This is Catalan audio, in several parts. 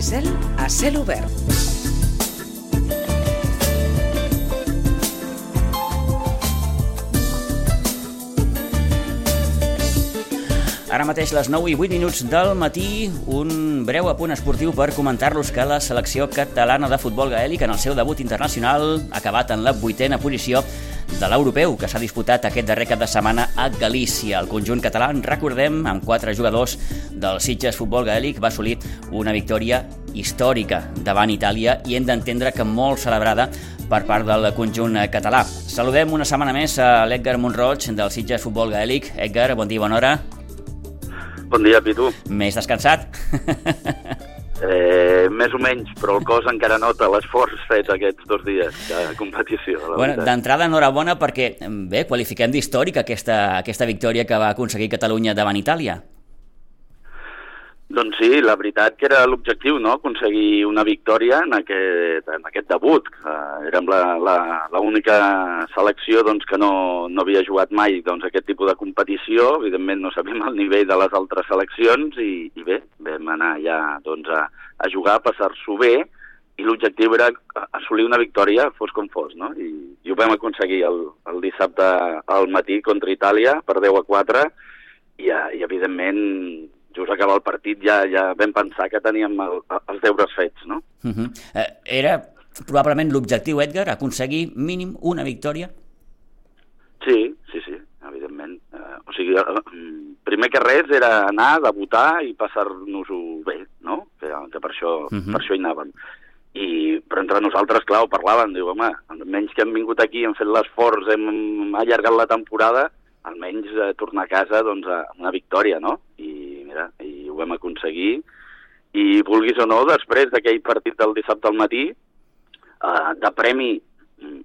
Cel a cel obert. Ara mateix les 9 i 8 minuts del matí, un breu apunt esportiu per comentar-los que la selecció catalana de futbol gaèlic en el seu debut internacional acabat en la vuitena posició de l'europeu que s'ha disputat aquest darrer cap de setmana a Galícia. El conjunt català, recordem, amb quatre jugadors del Sitges Futbol Gaèlic va assolir una victòria històrica davant Itàlia i hem d'entendre que molt celebrada per part del conjunt català. Saludem una setmana més a l'Edgar Monroig del Sitges Futbol Gaèlic. Edgar, bon dia, bona hora. Bon dia, Pitu. Més descansat? Eh, més o menys, però el cos encara nota l'esforç fet aquests dos dies de competició. Bueno, D'entrada, enhorabona perquè, bé, qualifiquem d'històrica aquesta, aquesta victòria que va aconseguir Catalunya davant Itàlia. Doncs sí, la veritat que era l'objectiu, no?, aconseguir una victòria en aquest, en aquest debut. Uh, érem l'única selecció doncs, que no, no havia jugat mai doncs, aquest tipus de competició. Evidentment no sabíem el nivell de les altres seleccions i, i bé, vam anar ja doncs, a, a jugar, a passar-s'ho bé i l'objectiu era assolir una victòria fos com fos, no? I, i ho vam aconseguir el, el dissabte al matí contra Itàlia per 10 a 4 i, i evidentment just acabar el partit ja, ja vam pensar que teníem el, els deures fets, no? Uh -huh. eh, era probablement l'objectiu, Edgar, aconseguir mínim una victòria? Sí, sí, sí, evidentment. Eh, o sigui, eh, primer que res era anar, debutar i passar-nos-ho bé, no? Que, que per, això, uh -huh. per això hi anàvem. I, però entre nosaltres, clar, ho parlàvem, diu, home, almenys que hem vingut aquí, hem fet l'esforç, hem allargat la temporada, almenys eh, tornar a casa doncs, a una victòria, no? I mira, i ho vam aconseguir. I vulguis o no, després d'aquell partit del dissabte al matí, eh, de premi,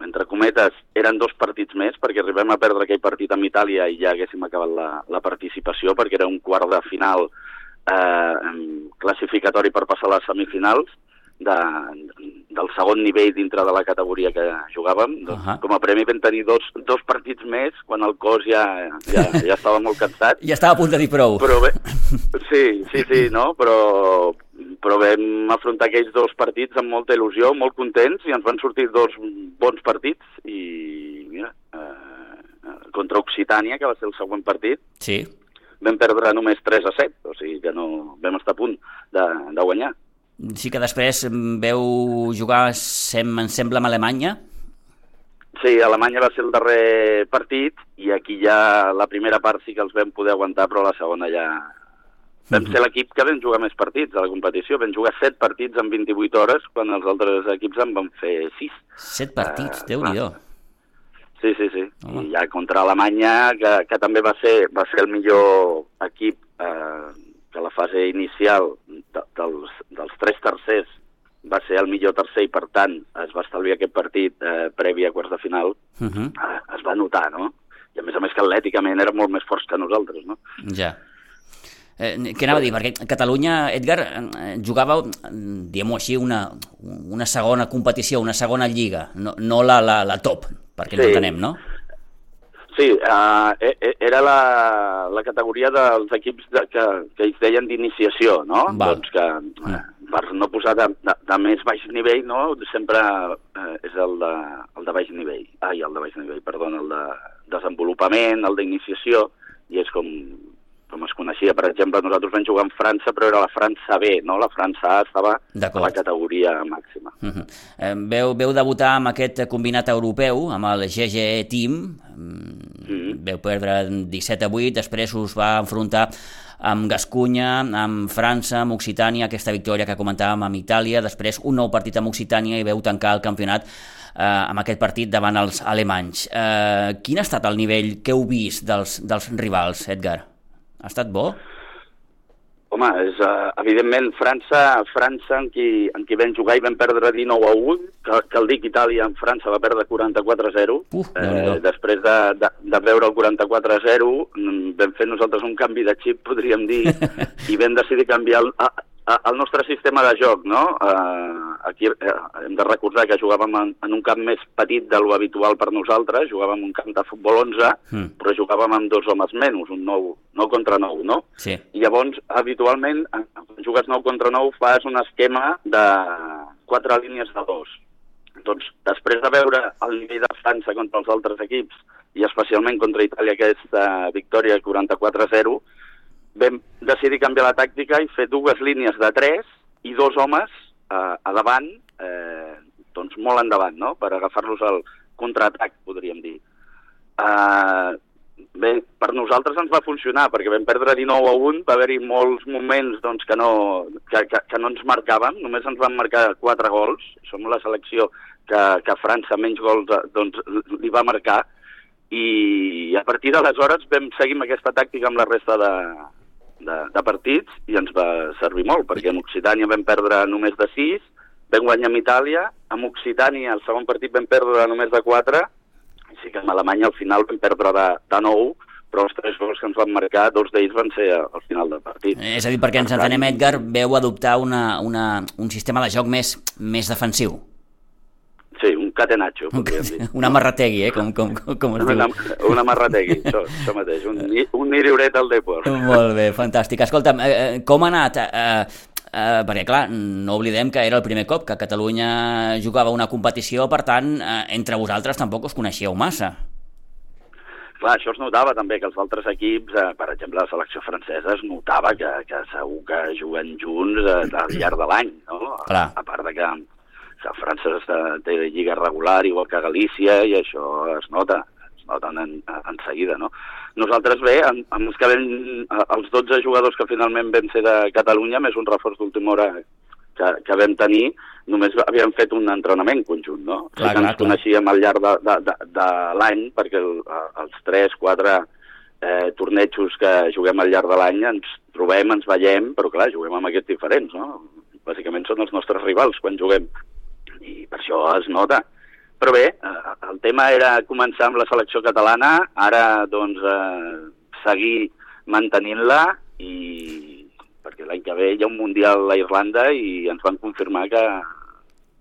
entre cometes, eren dos partits més, perquè arribem a perdre aquell partit amb Itàlia i ja haguéssim acabat la, la participació, perquè era un quart de final eh, classificatori per passar a les semifinals, de, del segon nivell dintre de la categoria que jugàvem. Doncs, uh -huh. Com a premi vam tenir dos, dos partits més quan el cos ja, ja, ja estava molt cansat. Ja estava a punt de dir prou. Però sí, sí, sí, no? però, però vam afrontar aquells dos partits amb molta il·lusió, molt contents, i ens van sortir dos bons partits, i mira, eh, contra Occitània, que va ser el següent partit, sí. vam perdre només 3 a 7, o sigui que no vam estar a punt de, de guanyar. Sí que després veu jugar, sem, em sembla, amb Alemanya. Sí, Alemanya va ser el darrer partit i aquí ja la primera part sí que els vam poder aguantar, però la segona ja... Vam ser l'equip que vam jugar més partits a la competició. Vam jugar 7 partits en 28 hores, quan els altres equips en van fer 6. 7 partits, uh, déu-n'hi-do. Sí, sí, sí. Home. I ja contra Alemanya, que, que també va ser, va ser el millor equip eh, que la fase inicial de, dels, dels tres tercers va ser el millor tercer i, per tant, es va establir aquest partit eh, previ a quarts de final, uh -huh. eh, es va notar, no? I a més a més que atlèticament era molt més forts que nosaltres, no? Ja. Eh, què anava a dir? Perquè Catalunya, Edgar, eh, jugava, diguem-ho així, una, una segona competició, una segona lliga, no, no la, la, la top, perquè sí. no entenem, no? Sí, uh, era la, la categoria dels equips de, que, que ells deien d'iniciació, no? Val. Doncs que, uh, per no posar de, de, de més baix nivell, no? Sempre uh, és el de, el de baix nivell. Ai, el de baix nivell, perdona, el de desenvolupament, el d'iniciació, i és com, com es coneixia. Per exemple, nosaltres vam jugar en França, però era la França B, no? La França A estava a la categoria màxima. Uh -huh. eh, veu, veu debutar amb aquest combinat europeu, amb el GG Team, mm. veu perdre 17 a 8, després us va enfrontar amb Gascunya, amb França, amb Occitània, aquesta victòria que comentàvem amb Itàlia, després un nou partit amb Occitània i veu tancar el campionat eh, amb aquest partit davant els alemanys. Eh, quin ha estat el nivell que heu vist dels, dels rivals, Edgar? Ha estat bo? Home, és, uh, evidentment, França, França en qui, en qui vam jugar i vam perdre 19 a 1, que, que el dic Itàlia en França va perdre 44 a 0. Uf, eh, després de, de, de veure el 44 a 0, vam fer nosaltres un canvi de xip, podríem dir, i vam decidir canviar el, el nostre sistema de joc, no? Uh, aquí uh, hem de recordar que jugàvem en, en un camp més petit de lo habitual per nosaltres, jugàvem un camp de futbol 11, mm. però jugàvem amb dos homes menys, un 9, 9 contra 9, no? Sí. I llavors, habitualment, quan jugues 9 contra 9 fas un esquema de quatre línies de dos. Doncs després de veure el nivell de França contra els altres equips i especialment contra Itàlia aquesta victòria 44-0, vam decidir canviar la tàctica i fer dues línies de tres i dos homes eh, a davant, eh, doncs molt endavant, no?, per agafar-los al contraatac, podríem dir. Eh, bé, per nosaltres ens va funcionar, perquè vam perdre 19 a 1, va haver-hi molts moments doncs, que, no, que, que, que no ens marcàvem, només ens van marcar 4 gols, som la selecció que, que França menys gols doncs, li va marcar, i a partir d'aleshores vam seguir amb aquesta tàctica amb la resta de, de, de partits i ens va servir molt, perquè en Occitània vam perdre només de 6, vam guanyar amb Itàlia, amb Occitània el segon partit vam perdre només de 4, i sí que amb Alemanya al final vam perdre de, de 9, però els tres gols que ens van marcar, dos d'ells van ser al final del partit. És a dir, perquè ens entenem, Edgar, veu adoptar una, una, un sistema de joc més, més defensiu. Un catenaccio, podríem dir. Un amarrategui, eh? Com, com, com es diu. Una, un amarrategui, això, això mateix, un, un niriuret al deport. Molt bé, fantàstic. Escolta'm, eh, eh, com ha anat? Eh, eh, perquè, clar, no oblidem que era el primer cop que Catalunya jugava una competició, per tant, eh, entre vosaltres tampoc us coneixíeu massa. Clar, això es notava també, que els altres equips, eh, per exemple, la selecció francesa, es notava que, que segur que juguen junts eh, al llarg de l'any, no? Clar. A part de que que França està, té lliga regular, igual que Galícia, i això es nota, es nota en, en seguida, no? Nosaltres bé, amb, amb els, que vam, els 12 jugadors que finalment vam ser de Catalunya, més un reforç d'última hora que, que vam tenir, només havíem fet un entrenament conjunt, no? Clar, clar, ens clar. coneixíem al llarg de, de, de, de l'any, perquè el, els 3, 4 eh, tornejos que juguem al llarg de l'any ens trobem, ens veiem, però clar, juguem amb aquests diferents, no? Bàsicament són els nostres rivals quan juguem i per això es nota. Però bé, eh, el tema era començar amb la selecció catalana, ara doncs eh, seguir mantenint-la i perquè l'any que ve hi ha un Mundial a Irlanda i ens van confirmar que,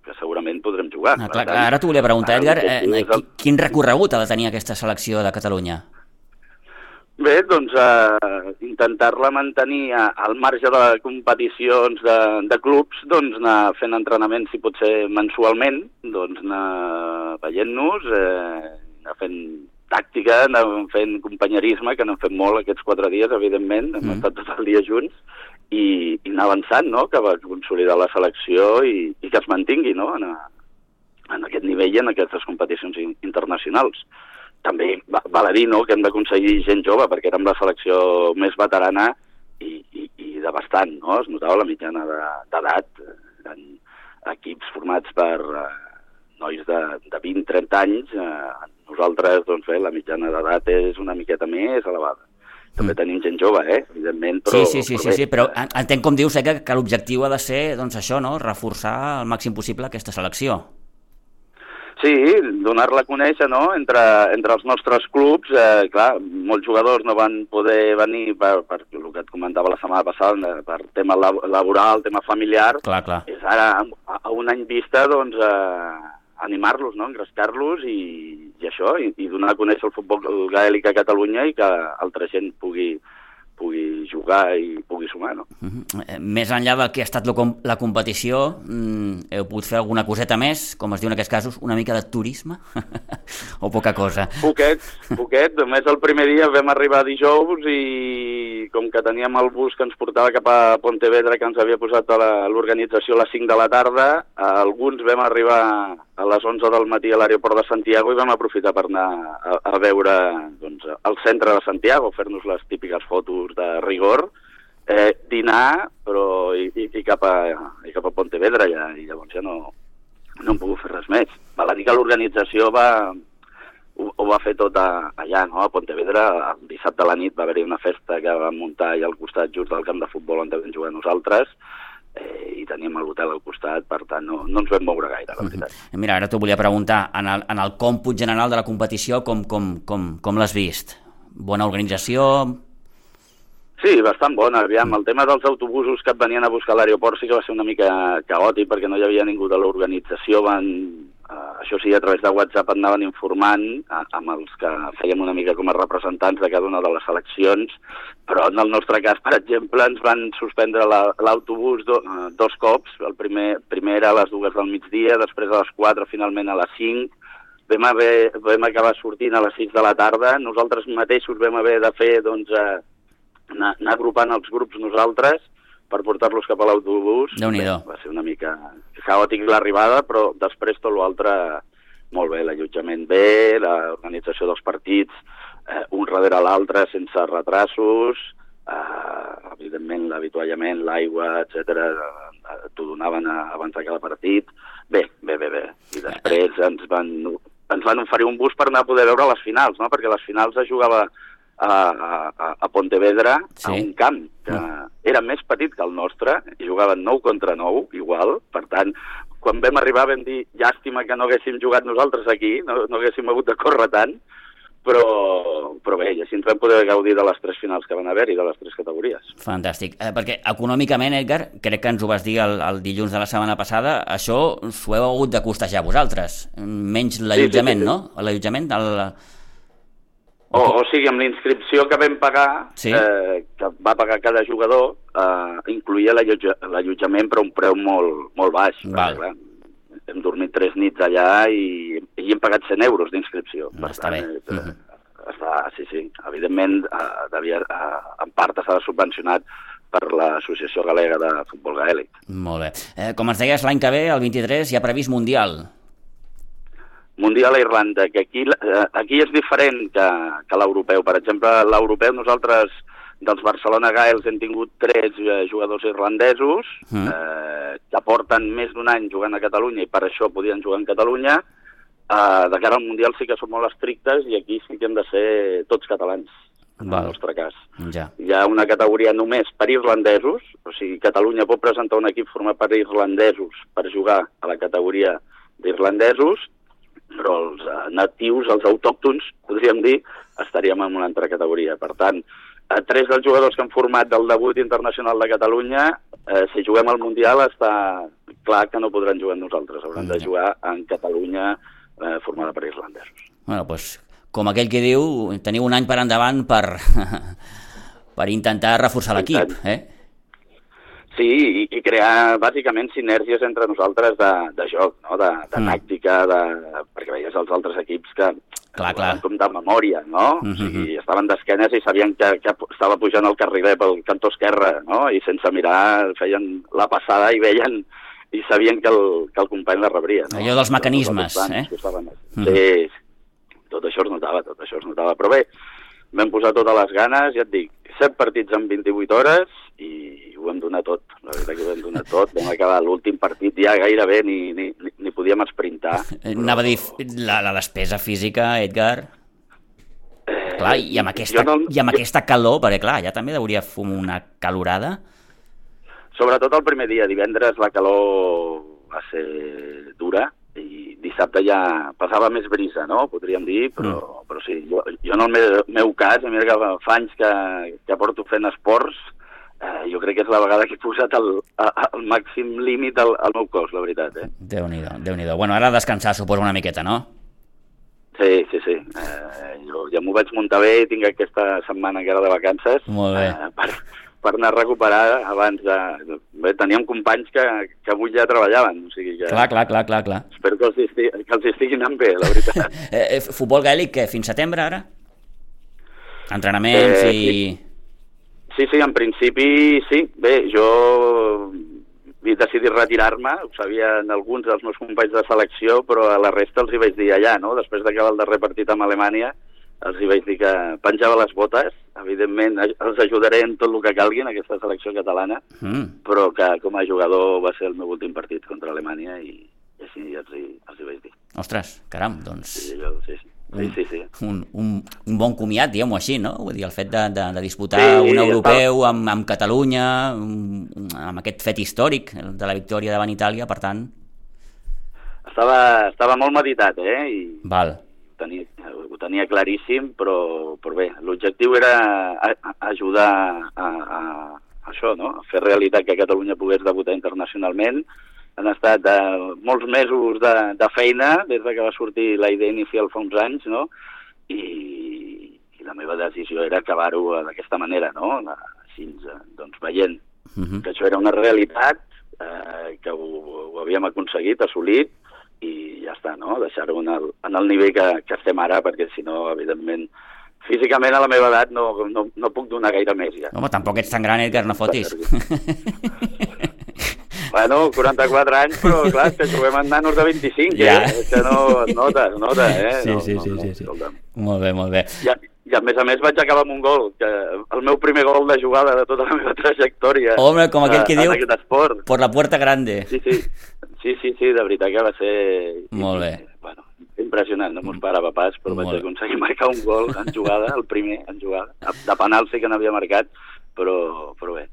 que segurament podrem jugar. Ah, clar, clar, ara t'ho volia preguntar, Edgar, eh, quin recorregut ha de tenir aquesta selecció de Catalunya? Bé, doncs eh, intentar-la mantenir a, al marge de competicions de, de clubs, doncs anar fent entrenaments, si pot ser mensualment, doncs anar veient-nos, eh, anar fent tàctica, anar fent companyerisme, que n'hem fet molt aquests quatre dies, evidentment, hem mm. estat tot el dia junts, i, i anar avançant, no?, que va consolidar la selecció i, i que es mantingui, no?, en, a, en aquest nivell i en aquestes competicions internacionals també val a dir no, que hem d'aconseguir gent jove, perquè érem la selecció més veterana i, i, i de bastant, no? Es notava la mitjana d'edat, de, en equips formats per eh, nois de, de 20-30 anys, eh, nosaltres, doncs bé, la mitjana d'edat és una miqueta més elevada. També mm. tenim gent jove, eh? evidentment, però... Sí, sí, sí, sí, sí però entenc com dius, eh, que, que l'objectiu ha de ser, doncs això, no?, reforçar al màxim possible aquesta selecció. Sí, donar-la a conèixer no? entre, entre els nostres clubs. Eh, clar, molts jugadors no van poder venir per, per el que et comentava la setmana passada, per tema laboral, tema familiar. Clar, clar. És ara, a, a un any vista, doncs, eh, animar-los, no? engrescar-los i, i això, i, i donar a conèixer el futbol gaèlic a Catalunya i que altra gent pugui, pugui jugar i pugui sumar, no? Uh -huh. Més enllà del que ha estat la competició, mm, heu pogut fer alguna coseta més, com es diu en aquests casos, una mica de turisme? o poca cosa? Poquet, poquet. Només el primer dia vam arribar dijous i com que teníem el bus que ens portava cap a Pontevedra, que ens havia posat l'organització a les 5 de la tarda, alguns vam arribar a les 11 del matí a l'aeroport de Santiago i vam aprofitar per anar a, a veure doncs, el centre de Santiago, fer-nos les típiques fotos de rigor, eh, dinar però i, i, i, cap a, i cap a Pontevedra ja, i llavors ja no, no hem pogut fer res més. Val a dir que l'organització va, ho, ho va fer tot a, allà, no? a Pontevedra. El dissabte a la nit va haver-hi una festa que vam muntar allà al costat just del camp de futbol on vam jugar nosaltres eh, i teníem l'hotel al costat, per tant no, no ens vam moure gaire, la veritat. Uh -huh. Mira, ara t'ho volia preguntar, en el, en el còmput general de la competició, com, com, com, com l'has vist? Bona organització? Sí, bastant bona. Aviam, el tema dels autobusos que et venien a buscar a l'aeroport sí que va ser una mica caòtic perquè no hi havia ningú de l'organització. Van, Uh, això sí, a través de WhatsApp anaven informant uh, amb els que fèiem una mica com a representants de cada una de les seleccions, però en el nostre cas, per exemple, ens van suspendre l'autobús la, do, uh, dos cops, el primer, primer era a les dues del migdia, després a les 4, finalment a les 5, vam, haver, vam acabar sortint a les 6 de la tarda, nosaltres mateixos vam haver de fer, doncs, uh, anar, anar agrupant els grups nosaltres, per portar-los cap a l'autobús. Va ser una mica caòtic l'arribada, però després tot l'altre molt bé, l'allotjament bé, l'organització dels partits eh, un darrere l'altre sense retrasos, eh, evidentment l'avituallament, l'aigua, etc eh, t'ho donaven abans de cada partit. Bé, bé, bé, bé. I després ens van, ens van oferir un bus per anar a poder veure les finals, no? perquè les finals es jugava a, a, a Pontevedra, sí. a un camp. Era més petit que el nostre, i jugaven 9 contra 9, igual, per tant, quan vam arribar vam dir llàstima que no haguéssim jugat nosaltres aquí, no, no haguéssim hagut de córrer tant, però, però bé, i així ens vam poder gaudir de les tres finals que van haver i de les tres categories. Fantàstic, eh, perquè econòmicament, Edgar, crec que ens ho vas dir el, el dilluns de la setmana passada, això s'ho heu hagut de costejar vosaltres, menys l'allotjament, sí, sí, sí, sí. no? L'allotjament, el, o, o sigui, amb l'inscripció que vam pagar, sí. eh, que va pagar cada jugador, eh, incluïa l'allotjament per un preu molt, molt baix. Val. Clar, hem dormit tres nits allà i, i hem pagat 100 euros d'inscripció. No, està tant, bé. Eh, uh -huh. està, sí, sí. Evidentment, eh, devia, eh, en part estava subvencionat per l'Associació Galega de Futbol Gaèlic. Molt bé. Eh, com ens deies, l'any que ve, el 23, hi ha previst Mundial. Mundial a Irlanda, que aquí, eh, aquí és diferent que, que l'europeu. Per exemple, l'europeu nosaltres dels Barcelona Gaels hem tingut tres eh, jugadors irlandesos mm. eh, que porten més d'un any jugant a Catalunya i per això podien jugar en Catalunya. Eh, de cara al Mundial sí que són molt estrictes i aquí sí que hem de ser tots catalans, en Val. el nostre cas. Ja. Hi ha una categoria només per irlandesos, o sigui, Catalunya pot presentar un equip format per irlandesos per jugar a la categoria d'irlandesos però els uh, natius, els autòctons, podríem dir, estaríem en una altra categoria. Per tant, eh, tres dels jugadors que han format del debut internacional de Catalunya, eh, si juguem al Mundial està clar que no podran jugar amb nosaltres, hauran de jugar en Catalunya eh, formada per irlandesos. Bueno, pues, com aquell que diu, teniu un any per endavant per, per intentar reforçar l'equip, eh? Sí, i, i crear bàsicament sinergies entre nosaltres de, de joc, no? de, de mm. tàctica, de... perquè veies els altres equips que clar, clar. com de memòria, no? Mm -hmm. o sigui, estaven d'esquenes i sabien que, que estava pujant el carriler pel cantó esquerre, no? I sense mirar feien la passada i veien i sabien que el, que el company la rebria. No? Allò dels mecanismes, eh? Mm -hmm. Sí, tot això es notava, tot això es notava. Però bé, vam posar totes les ganes, ja et dic, 7 partits en 28 hores i ho hem donat tot, la veritat que ho hem donat tot. Vam acabar l'últim partit ja gairebé ni, ni, ni podíem esprintar. Però... Anava a dir, la, la despesa física, Edgar... Eh, clar, i amb, aquesta, no, i amb jo... aquesta calor, perquè clar, ja també hauria fum una calorada. Sobretot el primer dia, divendres la calor va ser dura i dissabte ja passava més brisa, no? Podríem dir, però, mm. Sí, jo, jo en el meu, meu cas, a mi que fa anys que, que porto fent esports, eh, jo crec que és la vegada que he posat el, el màxim límit al, al meu cos, la veritat. Eh? Déu-n'hi-do, déu nhi déu Bueno, ara descansar, suposo, una miqueta, no? Sí, sí, sí. Eh, jo ja m'ho vaig muntar bé i tinc aquesta setmana encara de vacances. Molt bé. Eh, per, per anar a recuperar abans de... Bé, teníem companys que, que avui ja treballaven, o sigui que... Clar, clar, clar, clar, clar. Espero que els, estigui, que els estiguin anant bé, la veritat. eh, futbol gaèlic, què, fins setembre, ara? Entrenaments eh, i... Sí. Sí, sí, en principi sí. Bé, jo he decidit retirar-me, ho sabien alguns dels meus companys de selecció, però a la resta els hi vaig dir allà, no? Després d'acabar el darrer partit amb Alemanya, els hi vaig dir que penjava les botes, evidentment els ajudaré en tot el que calgui en aquesta selecció catalana, mm. però que com a jugador va ser el meu últim partit contra Alemanya i, i així els hi, els hi vaig dir. Ostres, caram, doncs... Sí, jo, sí, sí. Sí, sí, sí. Un, un, un bon comiat, diguem-ho així, no? Vull dir, el fet de, de, de disputar sí, un europeu amb, amb Catalunya, amb aquest fet històric de la victòria davant Itàlia, per tant... Estava, estava molt meditat, eh? I Val. Tenia, tenia claríssim, però, però bé, l'objectiu era ajudar a, a, a això, no? a fer realitat que Catalunya pogués debutar internacionalment han estat uh, molts mesos de, de feina des de que va sortir la idea inicial fa uns anys, no? I, i la meva decisió era acabar-ho d'aquesta manera, no? La, així, doncs, veient uh -huh. que això era una realitat, eh, que ho, ho havíem aconseguit, assolit, i ja està, no? Deixar-ho en, el, en el nivell que, que estem ara, perquè si no, evidentment, físicament a la meva edat no, no, no puc donar gaire més ja. Home, tampoc ets tan gran, Edgar, no fotis. Bueno, 44 anys, però clar, que juguem amb nanos de 25, ja. eh? És que no es nota, es nota, eh? Sí, no, sí, no, sí, no, sí, sí. escolta'm. Molt bé, molt bé. I, I a més a més vaig acabar amb un gol, que el meu primer gol de jugada de tota la meva trajectòria. Home, com aquell que en diu, aquest esport. por la puerta grande. Sí, sí, sí, sí, sí, de veritat que va ser... Molt bé. Bueno, impressionant, no m'ho esperava pas, però Molt vaig aconseguir marcar un gol en jugada, el primer en jugada. De penal sí que n'havia marcat, però, però bé.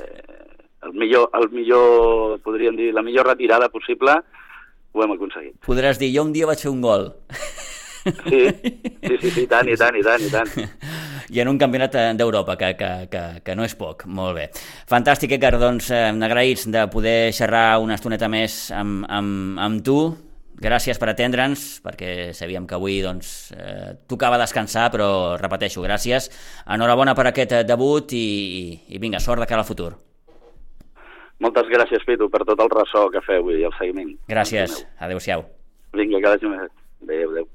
Eh, el millor, el millor, podríem dir, la millor retirada possible ho hem aconseguit. Podràs dir, jo un dia vaig fer un gol. Sí, sí, sí, sí, i tant, i tant, i tant, i tant. I en un campionat eh, d'Europa, que, que, que, que no és poc. Molt bé. Fantàstic, Edgar, doncs eh, agraïts de poder xerrar una estoneta més amb, amb, amb tu. Gràcies per atendre'ns, perquè sabíem que avui doncs, eh, tocava descansar, però repeteixo, gràcies. Enhorabona per aquest eh, debut i, i, i vinga, sort de cara al futur. Moltes gràcies, Pitu, per tot el ressò que feu i el seguiment. Gràcies. Adéu-siau. Vinga, que vagi més. Adéu, adéu.